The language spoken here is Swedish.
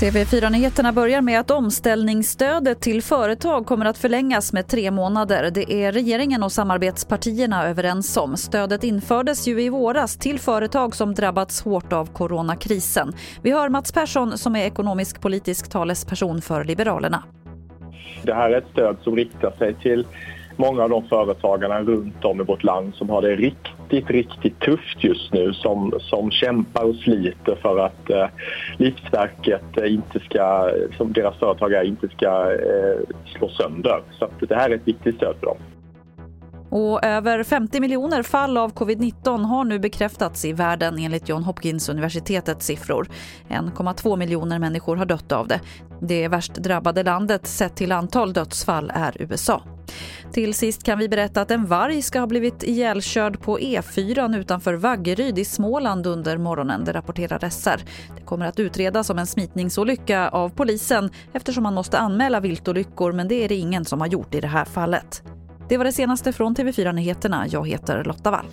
TV4-nyheterna börjar med att omställningsstödet till företag kommer att förlängas med tre månader. Det är regeringen och samarbetspartierna överens om. Stödet infördes ju i våras till företag som drabbats hårt av coronakrisen. Vi hör Mats Persson som är ekonomisk politisk talesperson för Liberalerna. Det här är ett stöd som riktar sig till många av de företagarna runt om i vårt land som har det riktigt, riktigt tufft just nu som, som kämpar och sliter för att eh, livsverket inte ska, som deras företag är, inte ska eh, slå sönder. Så att det här är ett viktigt stöd för dem. Och över 50 miljoner fall av covid-19 har nu bekräftats i världen enligt John Hopkins universitetets siffror. 1,2 miljoner människor har dött av det. Det värst drabbade landet sett till antal dödsfall är USA. Till sist kan vi berätta att en varg ska ha blivit ihjälkörd på E4 utanför Vaggeryd i Småland under morgonen, det rapporterar SR. Det kommer att utredas som en smitningsolycka av polisen eftersom man måste anmäla viltolyckor men det är det ingen som har gjort i det här fallet. Det var det senaste från TV4 Nyheterna. Jag heter Lotta Wall.